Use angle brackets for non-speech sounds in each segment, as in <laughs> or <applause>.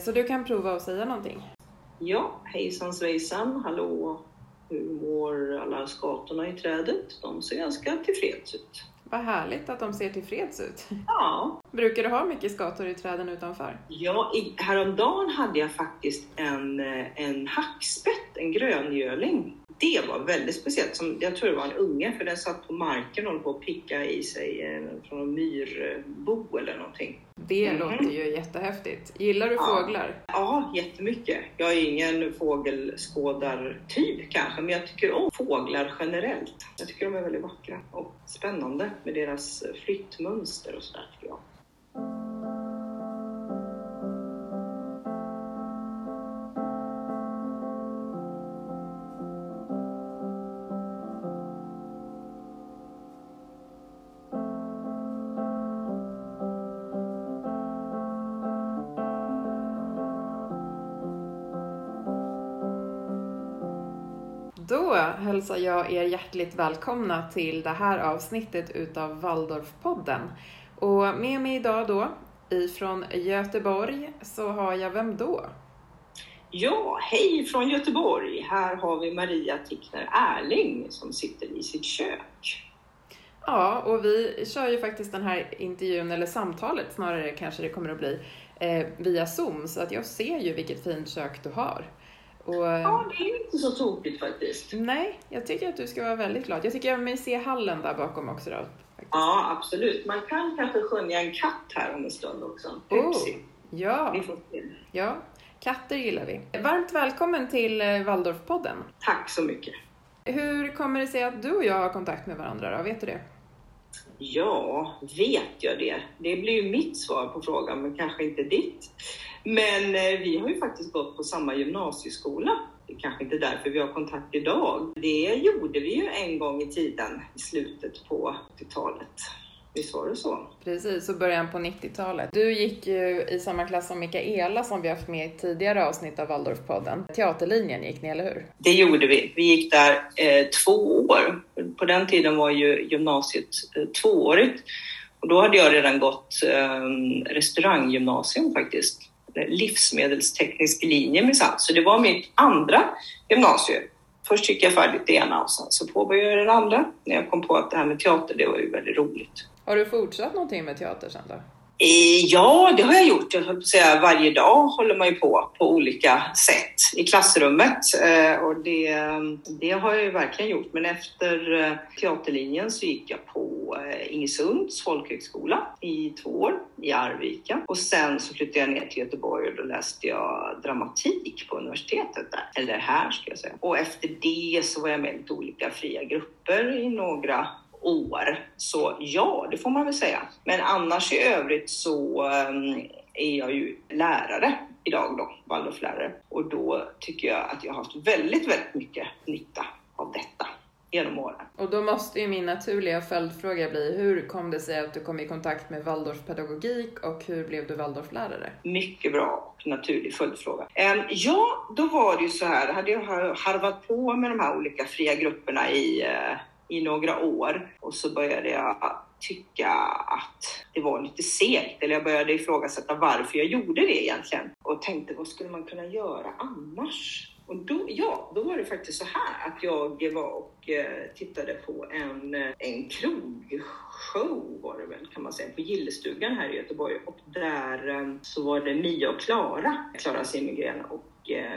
Så du kan prova att säga någonting. Ja, hejsan svejsan, hallå. Hur mår alla skatorna i trädet? De ser ganska tillfreds ut. Vad härligt att de ser tillfreds ut. Ja, <laughs> Brukar du ha mycket skator i träden utanför? ja häromdagen hade jag faktiskt en, eh, en hackspett, en gröngöling. Det var väldigt speciellt. Som, jag tror det var en unge, för den satt på marken och höll på att picka i sig eh, från en myrbo eller någonting. Det Mhm. låter ju jättehäftigt. Gillar du Ja. fåglar? Ja, jättemycket. Jag är ingen fågelskådartyp kanske, men jag tycker om fåglar generellt. Jag tycker de är väldigt vackra och spännande med deras flyttmönster och sådär tycker jag. Hälsar jag er hjärtligt välkomna till det här avsnittet utav Waldorfpodden. Och med mig idag då, ifrån Göteborg, så har jag vem då? Ja, hej från Göteborg! Här har vi Maria Tickner Erling som sitter i sitt kök. Ja, och vi kör ju faktiskt den här intervjun, eller samtalet snarare kanske det kommer att bli, eh, via Zoom. Så att jag ser ju vilket fint kök du har. Och, eh, Ja, det är inte så tokigt faktiskt. Nej, jag tycker att du ska vara väldigt glad. Jag tycker jag mig se hallen där bakom också då. faktiskt. Ja, absolut. Man kan kanske skönja en katt här om en stund också. Oh. Ja, Vi får se. ja, katter gillar vi. Varmt välkommen till eh, Waldorfpodden. Tack så mycket. Hur kommer det sig att du och jag har kontakt med varandra då? Vet du det? Ja, vet jag det? Det blir ju mitt svar på frågan, men kanske inte ditt. Men eh, vi har ju faktiskt gått på samma gymnasieskola. Det är kanske inte därför vi har kontakt idag. Det gjorde vi ju en gång i tiden, i slutet på 80-talet. Visst var det så? Precis, så början på 90-talet. Du gick ju i samma klass som Mikaela som vi haft med i tidigare avsnitt av Waldorfpodden. Teaterlinjen gick ni, eller hur? Det gjorde vi. Vi gick där eh, två år. På den tiden var ju gymnasiet eh, tvåårigt. Och då hade jag redan gått eh, restauranggymnasium faktiskt. Livsmedelsteknisk linje minsann. Så det var mitt andra gymnasium. Först gick jag färdigt det ena och sen så påbörjade jag det andra. När jag kom på att det här med teater, det var ju väldigt roligt. Har du fortsatt någonting med teater sen då? Eh, ja, det har jag gjort. Jag höll på att säga varje dag håller man ju på på olika sätt i klassrummet. Eh, och det, det har jag ju verkligen gjort. Men efter eh, teaterlinjen så gick jag på Ingesunds folkhögskola i två år i Arvika. Och sen så flyttade jag ner till Göteborg och då läste jag dramatik på universitetet där. Eller här ska jag säga. Och efter det så var jag med i lite olika fria grupper i några år. Så ja, det får man väl säga. Men annars i övrigt så ehm, är jag ju lärare idag då, Waldorflärare. Och då tycker jag att jag har haft väldigt, väldigt mycket nytta av detta genom åren. Och då måste ju min naturliga följdfråga bli, hur kom det sig att du kom i kontakt med Waldorfpedagogik och hur blev du Waldorflärare? Mycket bra och naturlig följdfråga. Ehm, ja, då var det ju så här, hade jag har- harvat på med de här olika fria grupperna i, eh, i några år och så började jag tycka att det var lite segt, eller jag började ifrågasätta varför jag gjorde det egentligen och tänkte vad skulle man kunna göra annars? Och då, ja, då var det faktiskt så här att jag var och eh, tittade på en, eh, en krogshow var det väl kan man säga, på Gillestugan här i Göteborg och där eh, så var det Mia och Klara, Klara Zimmergren och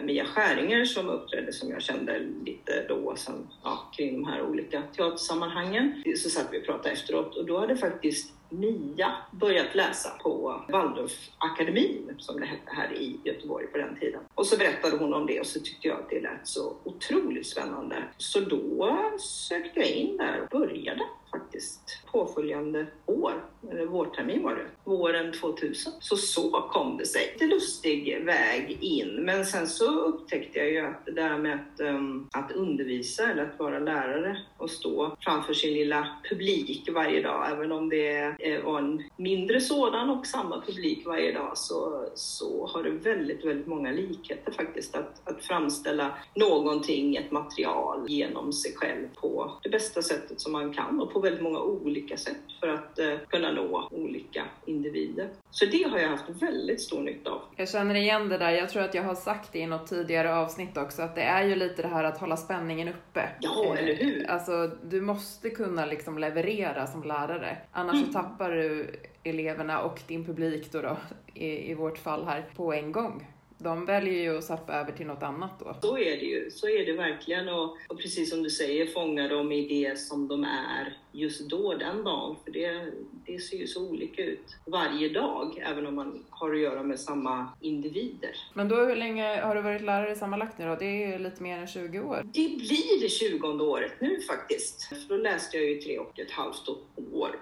Mia Skäringer som uppträdde som jag kände lite då sen, ja, kring de här olika teatersammanhangen. Så satt vi och pratade efteråt och då hade faktiskt Mia börjat läsa på Waldorfakademin som det hette här i Göteborg på den tiden. Och så berättade hon om det och så tyckte jag att det lät så otroligt spännande. Så då sökte jag in där och började faktiskt påföljande år, eller vårtermin var det, våren 2000. Så så kom det sig. Lite lustig väg in, men sen så upptäckte jag ju att det där med att, um, att undervisa eller att vara lärare och stå framför sin lilla publik varje dag, även om det eh, var en mindre sådan och samma publik varje dag, så, så har det väldigt, väldigt många likheter faktiskt. Att, att framställa någonting, ett material, genom sig själv på det bästa sättet som man kan och på väldigt många olika sätt för att eh, kunna nå nå olika individer. Så det har jag haft väldigt stor nytta av. Jag känner igen det där. Jag tror att jag har sagt det i något tidigare avsnitt också, att det är ju lite det här att hålla spänningen uppe. Ja, eller hur? Alltså, du måste kunna liksom leverera som lärare. Annars mm. så tappar du eleverna och din publik då, då i, i vårt fall här, på en gång de väljer ju att sappa över till något annat då. Så är det ju, så är det verkligen. Och, och precis som du säger, fånga dem i det som de är just då, den dagen. För det, det ser ju så olika ut varje dag, även om man har att göra med samma individer. Men då, hur länge har du varit lärare sammanlagt nu då? Det är lite mer än 20 år? Det blir det 20 året nu faktiskt. För då läste jag ju tre och ett halvt år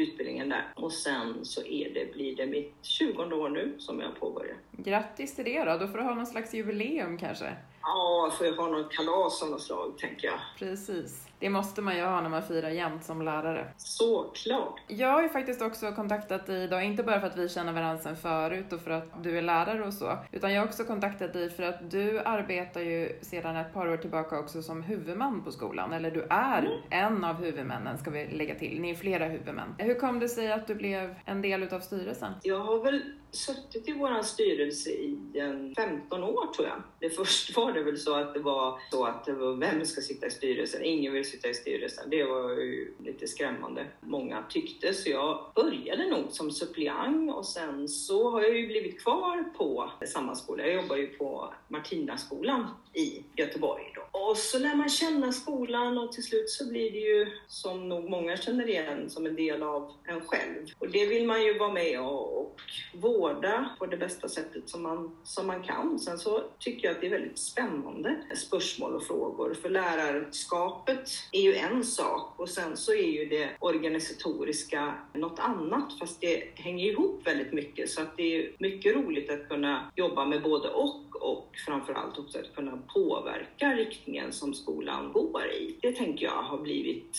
utbildningen där. Och sen så är det, blir det mitt 20 år nu som jag påbörjar. Grattis till det då! Då får du ha någon slags jubileum kanske? Ja, får jag ha någon kalas av något slag, tänker jag. Precis. Det måste man ju ha när man firar jämt som lärare. Såklart! Jag har ju faktiskt också kontaktat dig idag, inte bara för att vi känner varandra sedan förut och för att du är lärare och så, utan jag har också kontaktat dig för att du arbetar ju sedan ett par år tillbaka också som huvudman på skolan, eller du är mm. en av huvudmännen ska vi lägga till, ni är flera huvudmän. Hur kom det sig att du blev en del utav styrelsen? Jag har väl suttit i vår styrelse i en 15 år tror jag. Det först <laughs> var det väl så att det var så att det var, vem ska sitta i styrelsen? Ingen vill sitta i styrelsen. Det var ju lite skrämmande. Många tyckte, så jag började nog som suppleant och sen så har jag ju blivit kvar på samma skola. Jag jobbar ju på Martinaskolan i Göteborg. Och så lär man känna skolan och till slut så blir det ju, som nog många känner igen, som en del av en själv. Och det vill man ju vara med och, och vårda på det bästa sättet som man, som man kan. Sen så tycker jag att det är väldigt spännande spörsmål och frågor. För lärarskapet är ju en sak och sen så är ju det organisatoriska något annat fast det hänger ihop väldigt mycket så att det är mycket roligt att kunna jobba med både och och framförallt också att kunna påverka riktningen som skolan går i. Det tänker jag har blivit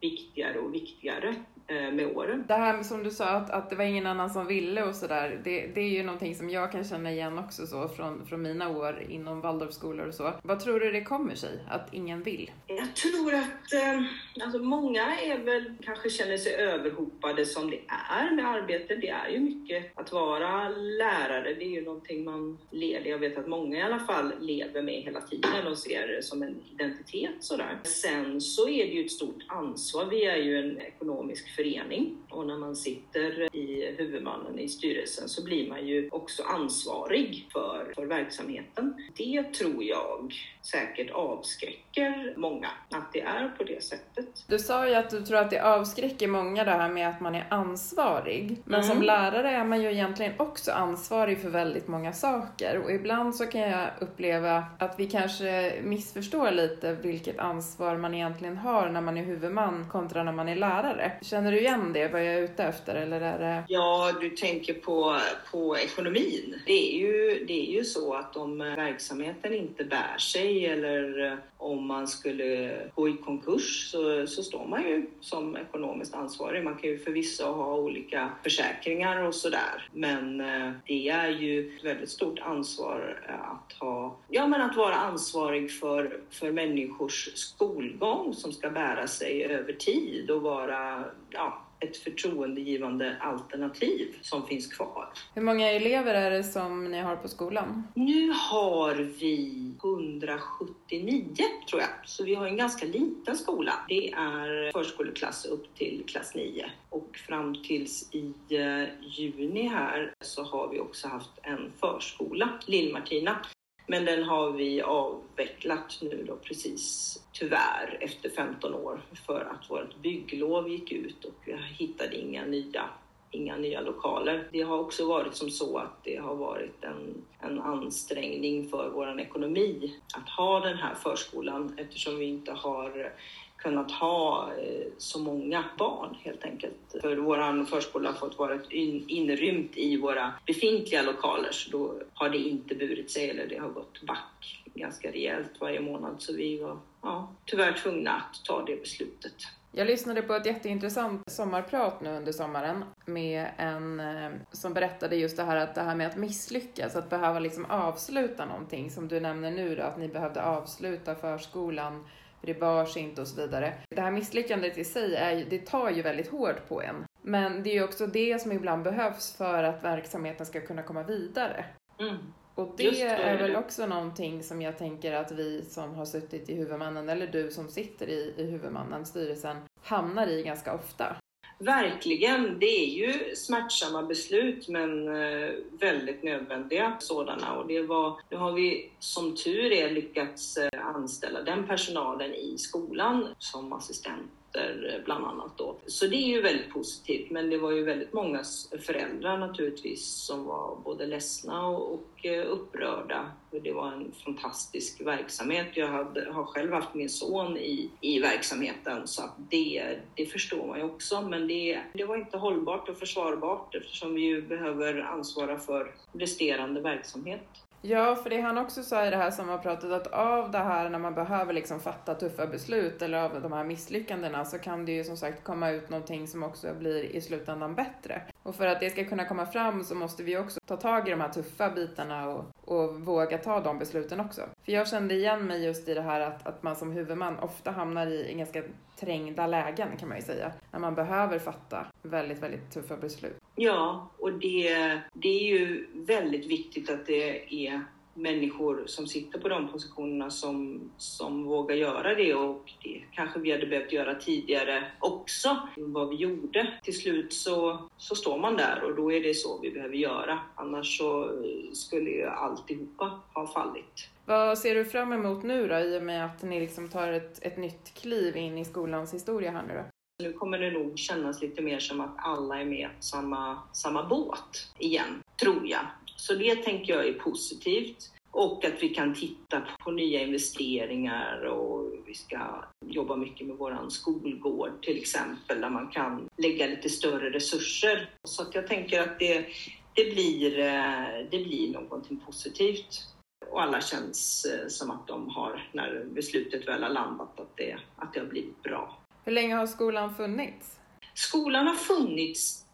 viktigare och viktigare med åren. Det här som du sa att, att det var ingen annan som ville och sådär, det, det är ju någonting som jag kan känna igen också så från, från mina år inom Waldorfskolor och så. Vad tror du det kommer sig att ingen vill? Jag tror att eh, alltså många är väl, kanske känner sig överhopade som det är med arbete. Det är ju mycket att vara lärare, det är ju någonting man lever, jag vet att många i alla fall lever med hela tiden och ser det som en identitet sådär. Sen så är det ju ett stort ansvar, vi är ju en ekonomisk förening. Och när man sitter i huvudmannen i styrelsen så blir man ju också ansvarig för, för verksamheten. Det tror jag säkert avskräcker många, att det är på det sättet. Du sa ju att du tror att det avskräcker många det här med att man är ansvarig. Men mm. som lärare är man ju egentligen också ansvarig för väldigt många saker och ibland så kan jag uppleva att vi kanske missförstår lite vilket ansvar man egentligen har när man är huvudman kontra när man är lärare. Känner du igen det, vad jag är ute efter? Eller är det... Ja, Ja, du tänker på, på ekonomin. Det är, ju, det är ju så att om verksamheten inte bär sig eller eh, om man skulle gå i konkurs så, så står man ju som ekonomiskt ansvarig. Man kan ju förvisso ha olika försäkringar och sådär. Men eh, det är ju ett väldigt stort ansvar eh, att ha, ja men att vara ansvarig för, för människors skolgång som ska bära sig över tid och vara ja, ett förtroendegivande alternativ som finns kvar. Hur många elever är det som ni har på skolan? Nu har vi 179 tror jag, så vi har en ganska liten skola. Det är förskoleklass upp till klass 9 och fram tills i eh, juni här så har vi också haft en förskola, Lill-Martina, men den har vi avvecklat nu då precis, tyvärr, efter 15 år för att vårt bygglov gick ut och vi hittade inga nya inga nya lokaler. Det har också varit som så att det har varit en, en ansträngning för vår ekonomi att ha den här förskolan eftersom vi inte har kunnat ha eh, så många barn helt enkelt. För vår förskola har fått vara inrymt i våra befintliga lokaler så då har det inte burit sig eller det har gått back ganska rejält varje månad så vi var ja, tyvärr tvungna att ta det beslutet. Jag lyssnade på ett jätteintressant sommarprat nu under sommaren med en eh, som berättade just det här att det här med att misslyckas, att behöva liksom avsluta någonting som du nämner nu då, att ni behövde avsluta förskolan det bars inte och så vidare. Det här misslyckandet i sig, är, det tar ju väldigt hårt på en. Men det är ju också det som ibland behövs för att verksamheten ska kunna komma vidare. Mm. Och det, det. är väl också någonting som jag tänker att vi som har suttit i huvudmannen, eller du som sitter i, i huvudmannen, styrelsen, hamnar i ganska ofta. Verkligen, det är ju smärtsamma beslut men eh, väldigt nödvändiga sådana. Och det var, nu har vi som tur är lyckats eh, anställa den personalen i skolan som assistent eh, bland annat då. Så det är ju väldigt positivt. Men det var ju väldigt många föräldrar naturligtvis som var både ledsna och, eh, upprörda. Det var en fantastisk verksamhet. Jag hade, har själv haft min son i, i verksamheten så att det, det förstår man ju också. Men det, det var inte hållbart och försvarbart eftersom vi ju behöver ansvara för resterande verksamhet. Ja, för det han också sa i det här som har pratat att av det här när man behöver liksom fatta tuffa beslut eller av de här misslyckandena så kan det ju som sagt komma ut någonting som också blir i slutändan bättre. Och för att det ska kunna komma fram så måste vi också ta tag i de här tuffa bitarna och, och våga ta de besluten också. För jag kände igen mig just i det här att, att man som huvudman ofta hamnar i, i ganska trängda lägen kan man ju säga. När man behöver fatta väldigt, väldigt tuffa beslut. Ja, och det, det är ju väldigt viktigt att det är människor som sitter på de positionerna som, som vågar göra det och det kanske vi hade behövt göra tidigare också, vad vi gjorde. Till slut så, så står man där och då är det så vi behöver göra. Annars så eh, skulle ju alltihopa ha fallit. Vad ser du fram emot nu då i och med att ni liksom tar ett, ett nytt kliv in i skolans historia här nu då? Nu kommer det nog kännas lite mer som att alla är med på samma, samma båt igen, tror jag. Så det tänker jag är positivt. Och att vi kan titta på nya investeringar och vi ska jobba mycket med våran skolgård till exempel, där man kan lägga lite större resurser. Så att jag tänker att det, det, blir, eh, det blir någonting positivt. Och alla känns eh, som att de har, när beslutet väl har landat, att det, att det har blivit bra. Hur länge har skolan funnits? Skolan har funnits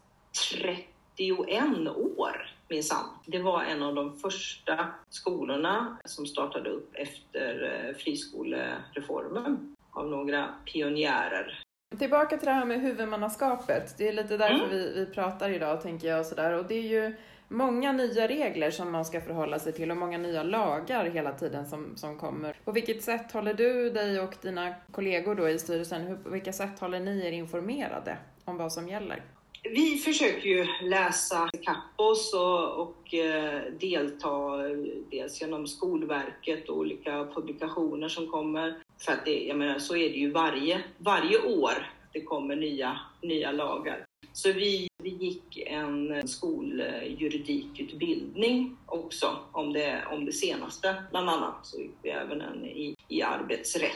31 år minsann. Det var en av de första skolorna som startade upp efter eh, friskolereformen av några pionjärer. Tillbaka till det här med huvudmannaskapet. Det är lite därför Mm. vi, vi pratar idag, tänker jag. Och, sådär. och det är ju många nya regler som man ska förhålla sig till och många nya lagar hela tiden som, som kommer. På vilket sätt håller du dig och dina kollegor då i styrelsen, hur, på vilka sätt håller ni er informerade om vad som gäller? Vi försöker ju läsa ikapp oss och, och eh, delta dels genom Skolverket och olika publikationer som kommer. För att det, jag menar, så är det ju varje, varje år det kommer nya, nya lagar. Så vi, vi gick en skoljuridikutbildning också om det, om det senaste. Bland annat så gick vi även en i, i arbetsrätt,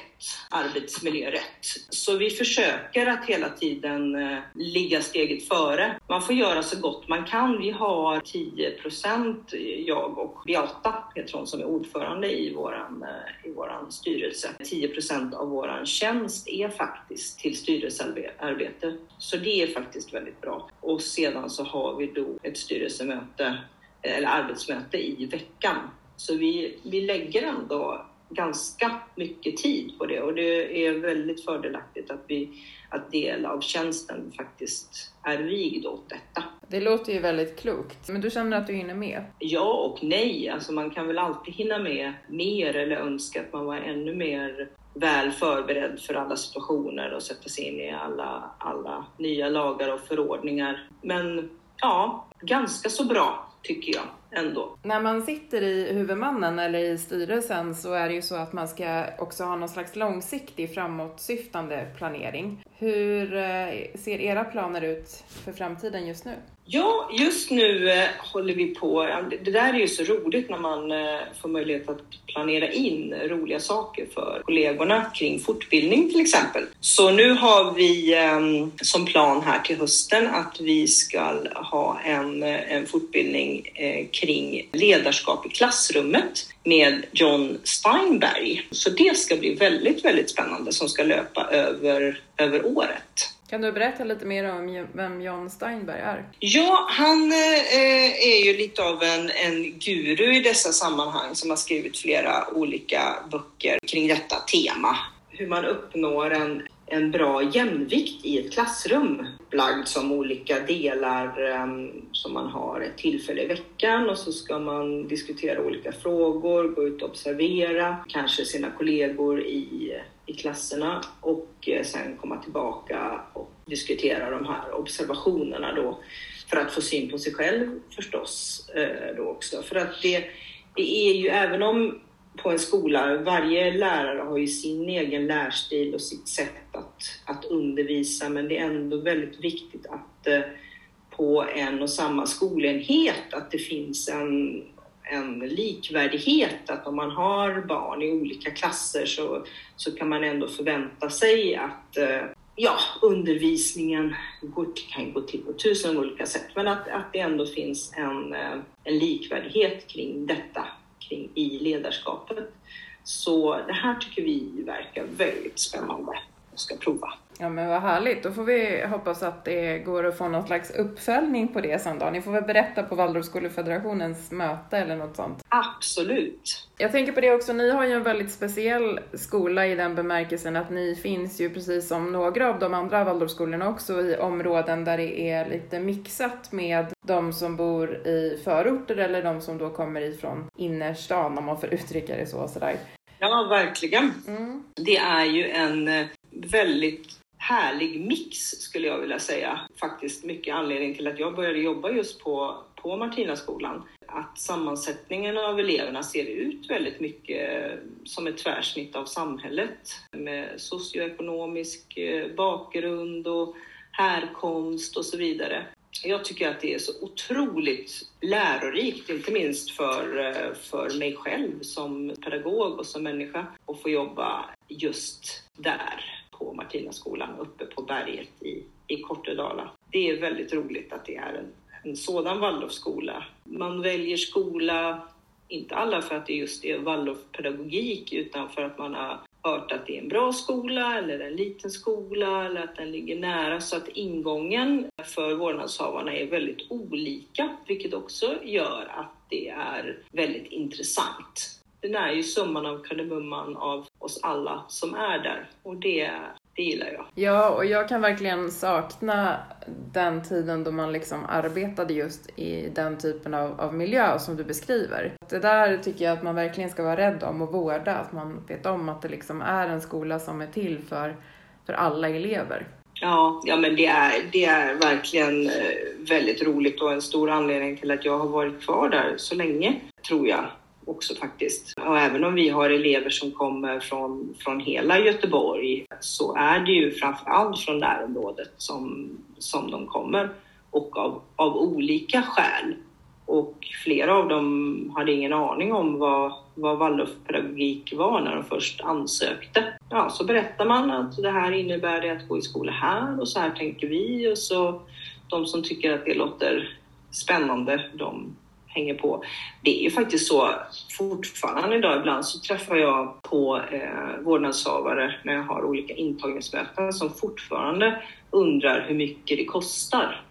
arbetsmiljörätt. Så vi försöker att hela tiden eh, ligga steget före. Man får göra så gott man kan. Vi har 10 procent, eh, jag och Beata Petron som är ordförande i våran, eh, i våran styrelse. 10 procent av våran tjänst är faktiskt till styrelsearbete. Så det är faktiskt väldigt bra. Och sedan så har vi då ett styrelsemöte eller arbetsmöte i veckan. Så vi, vi lägger ändå ganska mycket tid på det och det är väldigt fördelaktigt att, vi, att del av tjänsten faktiskt är vigd åt detta. Det låter ju väldigt klokt, men du känner att du hinner med? Ja och nej, alltså man kan väl alltid hinna med mer eller önska att man var ännu mer väl förberedd för alla situationer och sätta sig in i alla, alla nya lagar och förordningar. Men ja, ganska så bra tycker jag ändå. När man sitter i huvudmannen eller i styrelsen så är det ju så att man ska också ha någon slags långsiktig framåtsyftande planering. Hur eh, ser era planer ut för framtiden just nu? Ja, just nu eh, håller vi på. Det där är ju så roligt när man eh, får möjlighet att planera in roliga saker för kollegorna kring fortbildning till exempel. Så nu har vi ehm, som plan här till hösten att vi ska ha en, en fortbildning kring ledarskap i klassrummet med John Steinberg. Så det ska bli väldigt, väldigt spännande som ska löpa över, över året. Kan du berätta lite mer om vem John Steinberg är? Ja, han eh, är ju lite av en, en guru i dessa sammanhang som har skrivit flera olika böcker kring detta tema. Hur man uppnår en en bra jämvikt i ett klassrum. Lagd som olika delar um, som man har ett tillfälle i veckan och så ska man diskutera olika frågor, gå ut och observera kanske sina kollegor i, i klasserna och eh, sen komma tillbaka och diskutera de här observationerna då för att få syn på sig själv förstås eh, då också. För att det, det är ju, även om på en skola, varje lärare har ju sin egen lärstil och sitt sätt att, att undervisa, men det är ändå väldigt viktigt att eh, på en och samma skolenhet att det finns en, en likvärdighet, att om man har barn i olika klasser så, så kan man ändå förvänta sig att eh, ja, undervisningen kan gå till på tusen olika sätt, men att, att det ändå finns en, eh, en likvärdighet kring detta kring i ledarskapet. Så det här tycker vi verkar väldigt spännande och ska prova. Ja men vad härligt, då får vi hoppas att det går att få någon slags uppföljning på det sen då. Ni får väl berätta på Waldorfskolefederationens möte eller något sånt. Absolut. Jag tänker på det också, ni har ju en väldigt speciell skola i den bemärkelsen att ni finns ju precis som några av de andra Waldorfskolorna också i områden där det är lite mixat med de som bor i förorter eller de som då kommer ifrån innerstan om man får uttrycka det så. Sådär. Ja, verkligen. Mm. Det är ju en eh, väldigt härlig mix skulle jag vilja säga. Faktiskt mycket anledning till att jag började jobba just på, på Martinaskolan. Att sammansättningen av eleverna ser ut väldigt mycket som ett tvärsnitt av samhället med socioekonomisk eh, bakgrund och härkomst och så vidare. Jag tycker att det är så otroligt lärorikt, inte minst för, eh, för mig själv som pedagog och som människa, att få jobba just där på Martinaskolan uppe på berget i, i Kortedala. Det är väldigt roligt att det är en, en sådan Waldorfskola. Man väljer skola, inte alla för att det just är Waldorfpedagogik, utan för att man har hört att det är en bra skola eller en liten skola eller att den ligger nära så att ingången för vårdnadshavarna är väldigt olika, vilket också gör att det är väldigt intressant den är ju summan av kardemumman av oss alla som är där och det, det gillar jag. Ja, och jag kan verkligen sakna den tiden då man liksom arbetade just i den typen av, av miljö som du beskriver. Det där tycker jag att man verkligen ska vara rädd om och vårda, att man vet om att det liksom är en skola som är till för, för alla elever. Ja, ja men det är, det är verkligen eh, väldigt roligt och en stor anledning till att jag har varit kvar där så länge, tror jag också faktiskt. Och även om vi har elever som kommer från, från hela Göteborg så är det ju framför allt från närområdet som, som de kommer och av, av olika skäl. Och flera av dem hade ingen aning om vad, vad Waldorfpedagogik var när de först ansökte. Ja, så berättar man att det här innebär det att gå i skola här och så här tänker vi och så de som tycker att det låter spännande, de hänger på. Det är ju faktiskt så fortfarande idag, ibland så träffar jag på eh, vårdnadshavare när jag har olika intagningsmöten som fortfarande undrar hur mycket det kostar.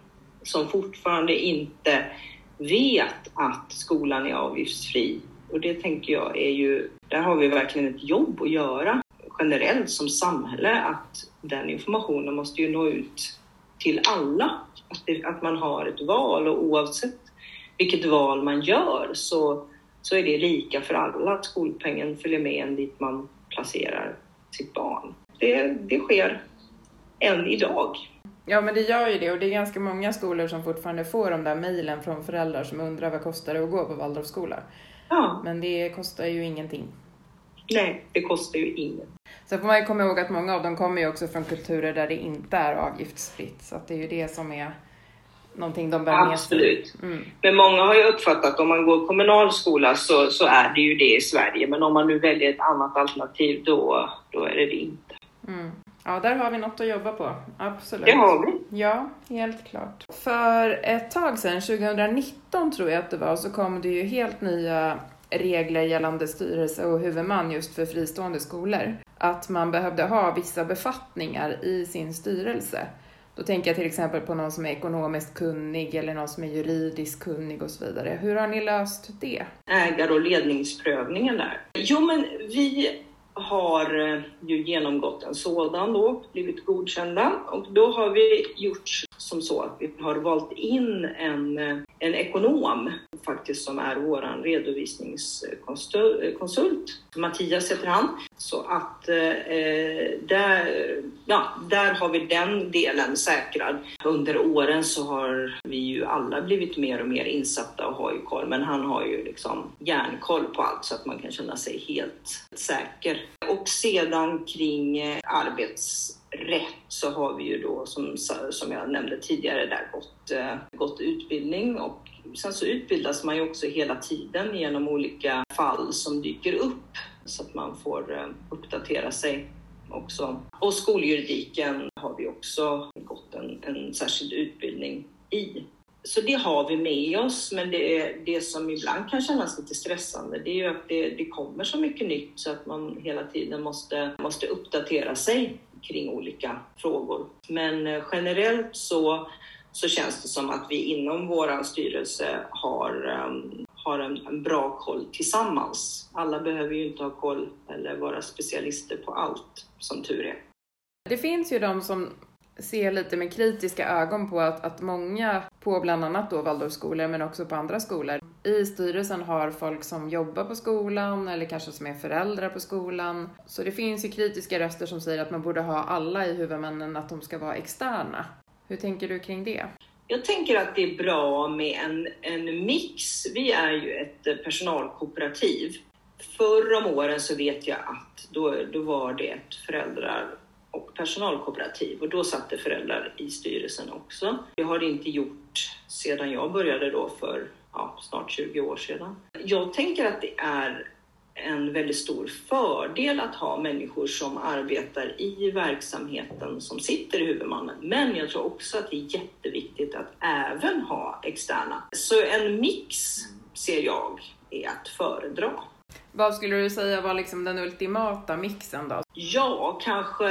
Som fortfarande inte vet att skolan är avgiftsfri. Och det tänker jag är ju, där har vi verkligen ett jobb att göra generellt som samhälle att den informationen måste ju nå ut till alla. Att, det, att man har ett val och oavsett vilket val man gör så, så är det lika för alla att skolpengen följer med en dit man placerar sitt barn. Det, det sker än idag. Ja, men det gör ju det och det är ganska många skolor som fortfarande får de där mejlen från föräldrar som undrar vad kostar det att gå på Waldorfskola? Ja. Men det kostar ju ingenting. Nej, det kostar ju inget. Sen får man ju komma ihåg att många av dem kommer ju också från kulturer där det inte är avgiftsfritt, så att det är ju det som är någonting de bär med sig. Absolut. Mm. Men många har ju uppfattat att om man går kommunal skola så, så är det ju det i Sverige. Men om man nu väljer ett annat alternativ då, då är det det inte. Mm. Ja, där har vi något att jobba på. Absolut. Det har vi. Ja, helt klart. För ett tag sedan, 2019 tror jag att det var, så kom det ju helt nya regler gällande styrelse och huvudman just för fristående skolor. Att man behövde ha vissa befattningar i sin styrelse. Då tänker jag till exempel på någon som är ekonomiskt kunnig eller någon som är juridiskt kunnig och så vidare. Hur har ni löst det? Ägar och ledningsprövningen där. Jo, men vi har eh, ju genomgått en sådan då, blivit godkända och då har vi gjort som så att vi har valt in en, en ekonom faktiskt som är vår redovisningskonsult. Mattias heter han. Så att eh, där, ja, där har vi den delen säkrad. Under åren så har vi ju alla blivit mer och mer insatta och har ju koll, men han har ju liksom järnkoll på allt så att man kan känna sig helt säker. Och sedan kring eh, arbets... Rätt så har vi ju då som, som jag nämnde tidigare där gått, eh, gått utbildning och sen så utbildas man ju också hela tiden genom olika fall som dyker upp så att man får eh, uppdatera sig också. Och skoljuridiken har vi också gått en, en särskild utbildning i. Så det har vi med oss, men det, det som ibland kan kännas lite stressande det är ju att det, det kommer så mycket nytt så att man hela tiden måste, måste uppdatera sig kring olika frågor. Men eh, generellt så, så känns det som att vi inom vår styrelse har, um, har en, en, bra koll tillsammans. Alla behöver ju inte ha koll eller vara specialister på allt, som tur är. Det finns ju de som ser lite med kritiska ögon på att, att många på bland annat då Waldorfskolor men också på andra skolor i styrelsen har folk som jobbar på skolan eller kanske som är föräldrar på skolan. Så det finns ju kritiska röster som säger att man borde ha alla i huvudmännen att de ska vara externa. Hur tänker du kring det? Jag tänker att det är bra med en, en mix. Vi är ju ett personalkooperativ. Förr om åren så vet jag att då, då var det ett föräldrar och personalkooperativ och då satt det föräldrar i styrelsen också. Det har det inte gjort sedan jag började då för ja, snart 20 år sedan. Jag tänker att det är en väldigt stor fördel att ha människor som arbetar i verksamheten som sitter i huvudmannen. Men jag tror också att det är jätteviktigt att även ha externa. Så en mix ser jag är att föredra. Vad skulle du säga var liksom den ultimata mixen då? Ja, kanske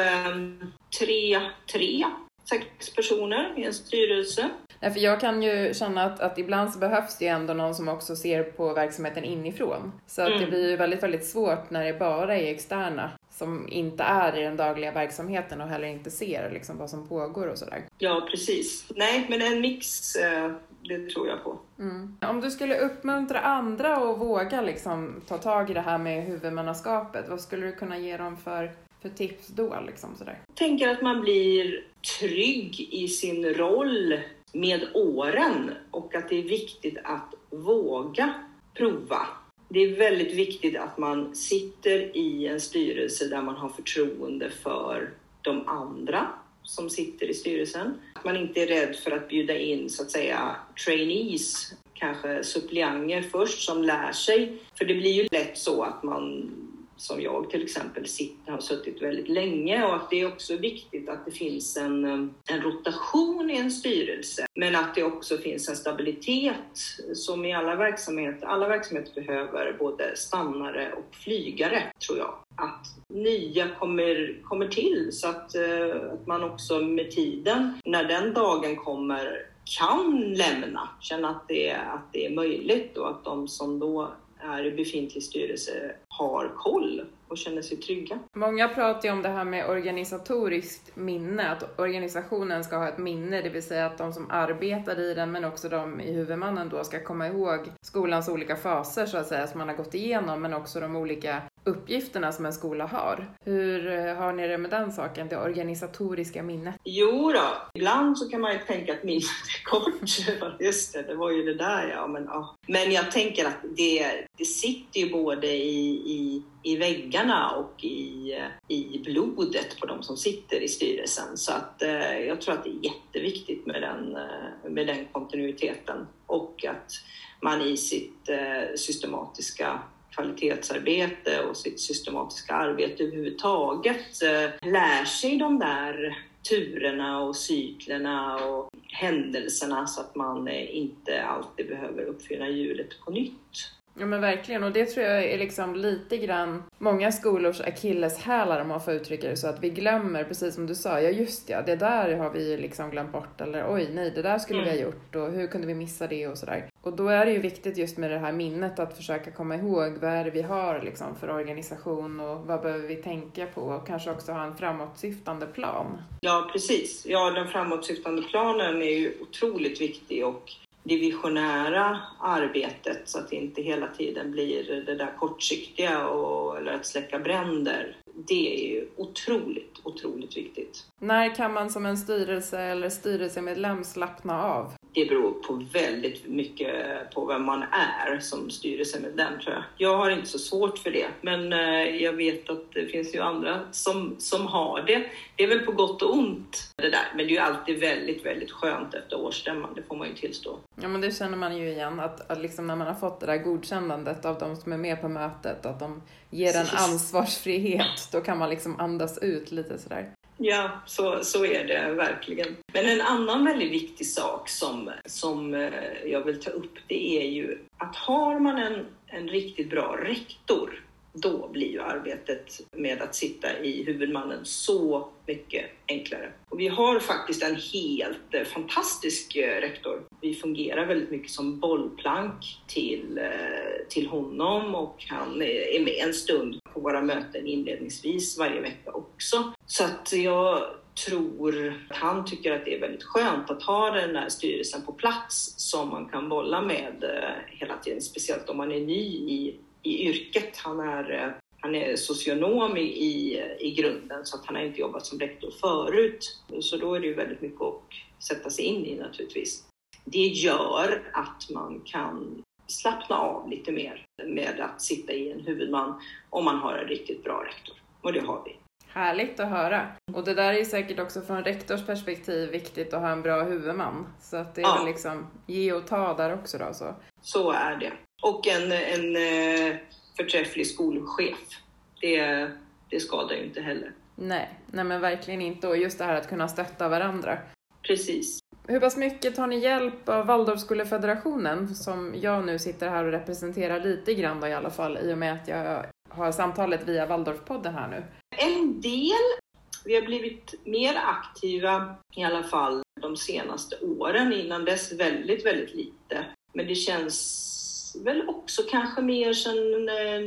tre, tre, sex personer i en styrelse. Nej, för jag kan ju känna att, att ibland så behövs det ju ändå någon som också ser på verksamheten inifrån. Så att mm. det blir ju väldigt, väldigt svårt när det bara är externa som inte är i den dagliga verksamheten och heller inte ser liksom vad som pågår och sådär. Ja, precis. Nej, men en mix, eh, det tror jag på. Mm. Om du skulle uppmuntra andra att våga liksom ta tag i det här med huvudmannaskapet, vad skulle du kunna ge dem för för tips då? Liksom sådär? Jag tänker att man blir trygg i sin roll med åren och att det är viktigt att våga prova. Det är väldigt viktigt att man sitter i en styrelse där man har förtroende för de andra som sitter i styrelsen. Att man inte är rädd för att bjuda in så att säga trainees, kanske suppleanter först som lär sig. För det blir ju lätt så att man som jag till exempel sitter, har suttit väldigt länge och att det är också viktigt att det finns en, eh, en rotation i en styrelse. Men att det också finns en stabilitet som i alla verksamheter. Alla verksamheter behöver både stannare och flygare, tror jag. Att nya kommer, kommer till så att, eh, att man också med tiden, när den dagen kommer, kan lämna, känna att det, att det är möjligt och att de som då är i befintlig styrelse har koll och känner sig trygga. Många pratar ju om det här med organisatoriskt minne, att organisationen ska ha ett minne, det vill säga att de som arbetar i den men också de i huvudmannen då ska komma ihåg skolans olika faser så att säga som man har gått igenom men också de olika uppgifterna som en skola har. Hur eh, har ni det med den saken, det organisatoriska minnet? Jo då, ibland så kan man ju tänka att minnet <laughs> är kort. <laughs> Just det, det var ju det där ja. Men, ja. men jag tänker att det, det sitter ju både i, i, i väggarna och i, i blodet på de som sitter i styrelsen. Så att eh, jag tror att det är jätteviktigt med den, eh, med den kontinuiteten och att man i sitt eh, systematiska kvalitetsarbete och sitt systematiska arbete överhuvudtaget eh, lär sig de där turerna och cyklerna och händelserna så att man eh, inte alltid behöver uppfinna hjulet på nytt. Ja men verkligen och det tror jag är liksom lite grann många skolors akilleshälar om man får uttrycka det så att vi glömmer, precis som du sa, ja just ja, det där har vi ju liksom glömt bort eller oj nej, det där skulle mm. vi ha mm. gjort och hur kunde vi missa det och sådär. Och då är det ju viktigt just med det här minnet att försöka komma ihåg vad är det vi har liksom för organisation och vad behöver vi tänka på och kanske också ha en framåtsyftande plan. Ja precis, ja den framåtsyftande planen är ju otroligt viktig och det visionära arbetet så att det inte hela tiden blir det där kortsiktiga och, eller att släcka bränder. Det är ju otroligt, otroligt viktigt. När kan man som en styrelse eller styrelsemedlem slappna av? Det beror på väldigt mycket på vem man är som styrelsemedlem tror jag. Jag har inte så svårt för det, men eh, jag vet att det finns ju andra som, som har det. Det är väl på gott och ont det där, men det är ju alltid väldigt, väldigt skönt efter årsstämman, det får man ju tillstå. Ja, men det känner man ju igen, att, att liksom när man har fått det där godkännandet av de som är med på mötet, att de ger en ansvarsfrihet, då kan man liksom andas ut lite sådär. Ja, så, så är det verkligen. Men en annan väldigt viktig sak som, som eh, jag vill ta upp, det är ju att har man en, en riktigt bra rektor, då blir ju arbetet med att sitta i huvudmannen så mycket enklare. Och vi har faktiskt en helt eh, fantastisk eh, rektor. Vi fungerar väldigt mycket som bollplank till, eh, till honom och han är med en stund på våra möten inledningsvis varje vecka också. Så att jag tror att han tycker att det är väldigt skönt att ha den här styrelsen på plats som man kan bolla med hela tiden, speciellt om man är ny i, i yrket. Han är, eh, han är socionom i, i grunden så att han har inte jobbat som rektor förut. Så då är det ju väldigt mycket att sätta sig in i naturligtvis. Det gör att man kan slappna av lite mer med att sitta i en huvudman om man har en riktigt bra rektor. Och det har vi. Härligt att höra. Och det där är säkert också från rektors perspektiv viktigt att ha en bra huvudman. Så att det är ja. väl liksom ge och ta där också då. Så, så är det. Och en, en eh, förträfflig skolchef. Det, det skadar ju inte heller. Nej, nej men verkligen inte. Och just det här att kunna stötta varandra. Precis. Hur pass mycket tar ni hjälp av Waldorfskolefederationen som jag nu sitter här och representerar lite grann då i alla fall i och med att jag har samtalet via Waldorfpodden här nu? En del. Vi har blivit mer aktiva i alla fall de senaste åren. Innan dess väldigt, väldigt lite. Men det känns väl också kanske mer sen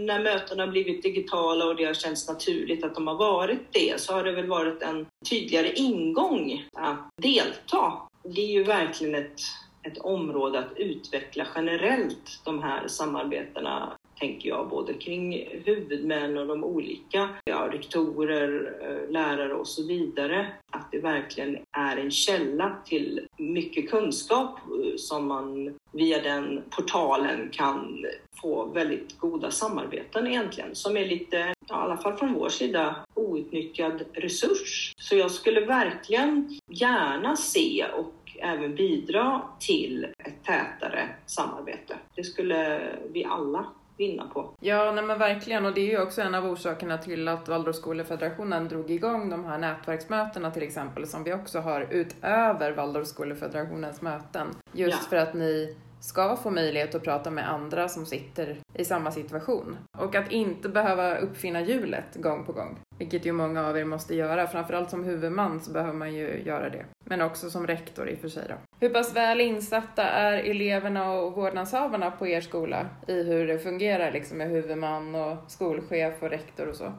när mötena blivit digitala och det har känts naturligt att de har varit det, så har det väl varit en tydligare ingång att delta. Det är ju verkligen ett, ett område att utveckla generellt de här samarbetena tänker jag, både kring huvudmän och de olika ja, rektorer, eh, lärare och så vidare. Att det verkligen är en källa till mycket kunskap eh, som man via den portalen kan få väldigt goda samarbeten egentligen, som är lite, ja, i alla fall från vår sida, outnyttjad resurs. Så jag skulle verkligen gärna se och även bidra till ett tätare samarbete. Det skulle vi alla vinna på. Ja, nej men verkligen. Och det är ju också en av orsakerna till att Waldorfskolefederationen drog igång de här nätverksmötena till exempel, som vi också har utöver Waldorfskolefederationens möten. Just ja. för att ni ska få möjlighet att prata med andra som sitter i samma situation. Och att inte behöva uppfinna hjulet gång på gång. Vilket ju många av er måste göra. Framförallt som huvudman så behöver man ju göra det. Men också som rektor i och för sig då. Hur pass väl insatta är eleverna och vårdnadshavarna på er skola i hur det fungerar liksom med huvudman och skolchef och rektor och så?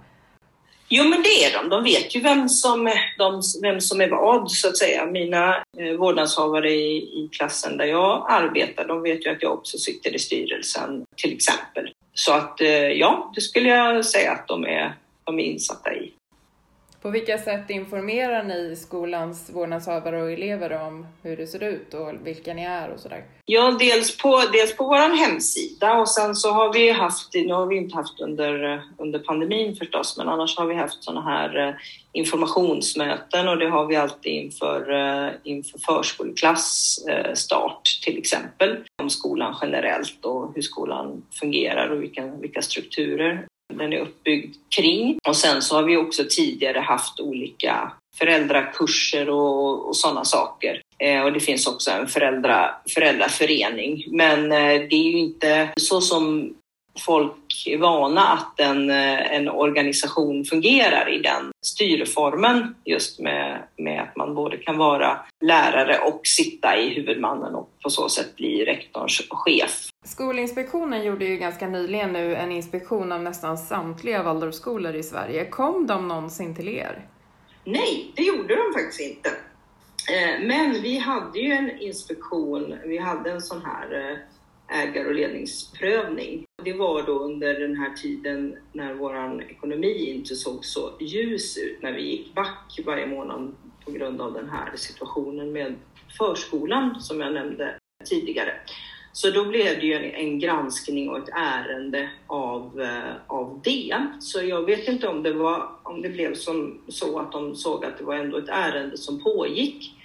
Jo, men det är de. De vet ju vem som, de, vem som är vad, så att säga. Mina eh, vårdnadshavare i, i klassen där jag arbetar, de vet ju att jag också sitter i styrelsen, till exempel. Så att eh, ja, det skulle jag säga att de är, de är insatta i. På vilka sätt informerar ni skolans vårdnadshavare och elever om hur det ser ut och vilka ni är och sådär? Ja, dels på, dels på vår hemsida och sen så har vi haft, nu har vi inte haft under, under pandemin förstås, men annars har vi haft sådana här eh, informationsmöten och det har vi alltid inför, eh, inför förskoleklass eh, start till exempel. Om skolan generellt och hur skolan fungerar och vilka, vilka strukturer den är uppbyggd kring. Och sen så har vi också tidigare haft olika föräldrakurser och, och sådana saker. Eh, och det finns också en föräldra, föräldraförening. Men eh, det är ju inte så som folk är vana att en, eh, en organisation fungerar i den styrformen just med, med att man både kan vara lärare och sitta i huvudmannen och på så sätt bli rektorns chef. Skolinspektionen gjorde ju ganska nyligen nu en inspektion av nästan samtliga Waldorfskolor i Sverige. Kom de någonsin till er? Nej, det gjorde de faktiskt inte. Eh, men vi hade ju en inspektion, vi hade en sån här eh, ägar och ledningsprövning. Det var då under den här tiden när vår ekonomi inte såg så ljus ut, när vi gick back varje månad på grund av den här situationen med förskolan som jag nämnde tidigare. Så då blev det ju en, en granskning och ett ärende av, eh, av det. Så jag vet inte om det, var, om det blev som, så att de såg att det var ändå ett ärende som pågick.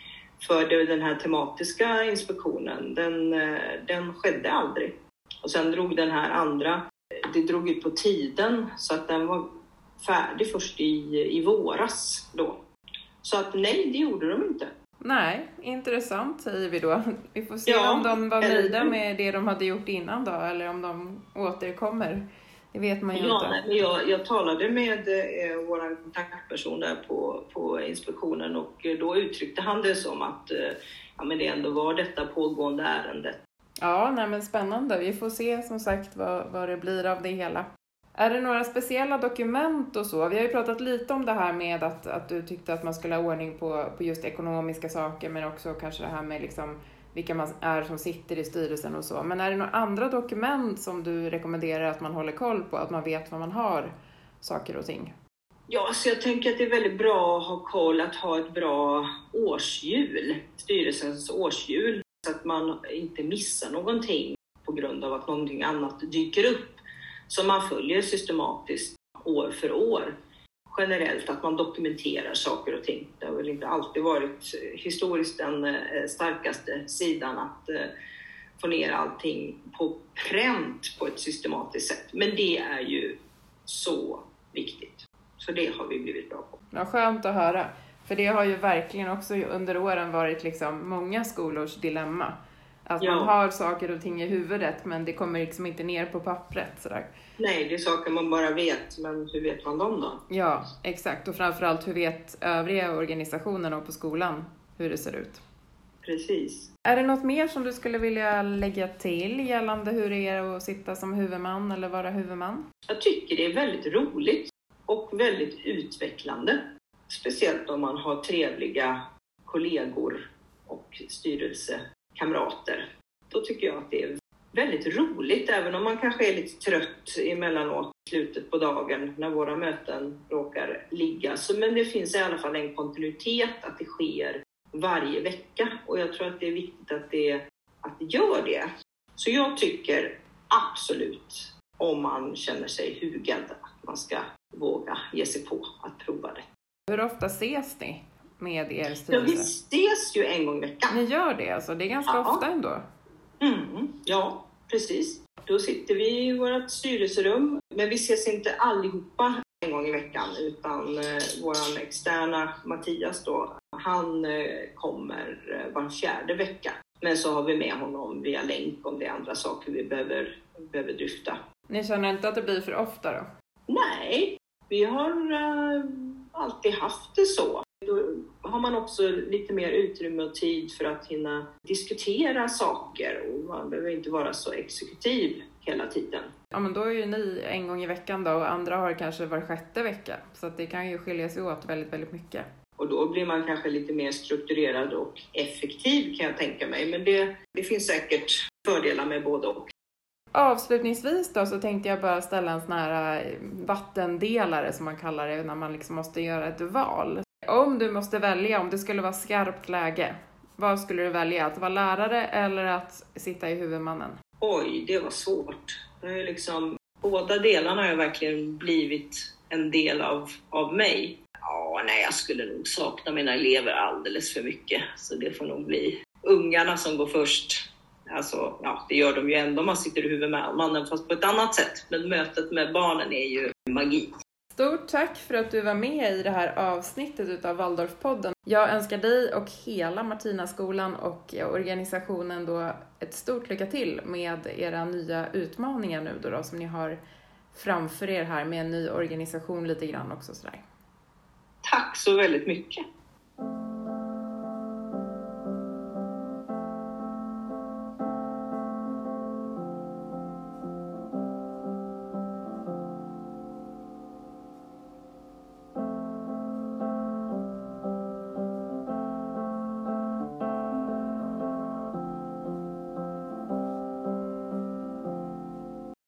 För den här tematiska inspektionen, den, eh, den skedde aldrig. Och sen drog den här andra, det drog ut på tiden så att den var färdig först i, i våras då. Så att nej, det gjorde de inte. Nej, intressant säger vi då. Vi får se ja, om de var nöjda med det de hade gjort innan då, eller om de återkommer. Det vet man ju ja, inte. Nej, men jag, jag talade med eh, vår kontaktperson där på, på inspektionen och då uttryckte han det som att eh, ja, men det ändå var detta pågående ärendet. Ja, nej, men spännande. Vi får se som sagt vad, vad det blir av det hela. Är det några speciella dokument och så? Vi har ju pratat lite om det här med att, att du tyckte att man skulle ha ordning på, på just ekonomiska saker men också kanske det här med liksom vilka man är som sitter i styrelsen och så. Men är det några andra dokument som du rekommenderar att man håller koll på? Att man vet vad man har saker och ting? Ja, så jag tänker att det är väldigt bra att ha koll, att ha ett bra årshjul, styrelsens årshjul, så att man inte missar någonting på grund av att någonting annat dyker upp som man följer systematiskt år för år. Generellt att man dokumenterar saker och ting. Det har väl inte alltid varit eh, historiskt den eh, starkaste sidan att eh, få ner allting på pränt på ett systematiskt sätt. Men det är ju så viktigt. Så det har vi blivit bra på. Ja, skönt att höra. För det har ju verkligen också under åren varit liksom många skolors dilemma. Att ja. man har saker och ting i huvudet men det kommer liksom inte ner på pappret. Sådär. Nej, det är saker man bara vet, men hur vet man dem då? Ja, exakt. Och framförallt hur vet övriga organisationen och på skolan hur det ser ut? Precis. Är det något mer som du skulle vilja lägga till gällande hur det är att sitta som huvudman eller vara huvudman? Jag tycker det är väldigt roligt och väldigt utvecklande. Speciellt om man har trevliga kollegor och kamrater. Då tycker jag att det är väldigt roligt, även om man kanske är lite trött emellanåt i slutet på dagen när våra möten råkar ligga. Så, men det finns i alla fall en kontinuitet, att det sker varje vecka och jag tror att det är viktigt att det, att det gör det. Så jag tycker absolut, om man känner sig hugad, att man ska våga ge sig på att prova det. Hur ofta ses ni med er styrelse? Ja, vi ses ju en gång i veckan. Ni gör det alltså? Det är ganska ja. ofta ändå? Mm, ja, precis. Då sitter vi i vårt styrelserum, men vi ses inte allihopa en gång i veckan utan eh, vår externa Mattias då, han eh, kommer eh, var fjärde vecka. Men så har vi med honom via länk om det är andra saker vi behöver, behöver dryfta. Ni känner inte att det blir för ofta då? Nej, vi har uh, alltid haft det så. Då har man också lite mer utrymme och tid för att hinna diskutera saker och man behöver inte vara så exekutiv hela tiden. Ja, men då är ju ni en gång i veckan då och andra har kanske var sjätte vecka. Så att det kan ju skilja sig åt väldigt, väldigt mycket. Och då blir man kanske lite mer strukturerad och effektiv kan jag tänka mig. Men det, det finns säkert fördelar med både och. Avslutningsvis då så tänkte jag bara ställa en sån här eh, vattendelare som man kallar det när man liksom måste göra ett val. Om du måste välja, om det skulle vara skarpt läge, vad skulle du välja? Att vara lärare eller att sitta i huvudmannen? Oj, det var svårt. Det är liksom, båda delarna har verkligen blivit en del av, av mig. Ja, nej, jag skulle nog sakna mina elever alldeles för mycket, så det får nog bli ungarna som går först. Alltså, ja, det gör de ju ändå om man sitter i huvudmannen, fast på ett annat sätt. Men mötet med barnen är ju magi. Stort tack för att du var med i det här avsnittet utav Waldorfpodden. Jag önskar dig och hela Martinaskolan och organisationen då ett stort lycka till med era nya utmaningar nu då, då som ni har framför er här med en ny organisation lite grann också sådär. Tack så väldigt mycket.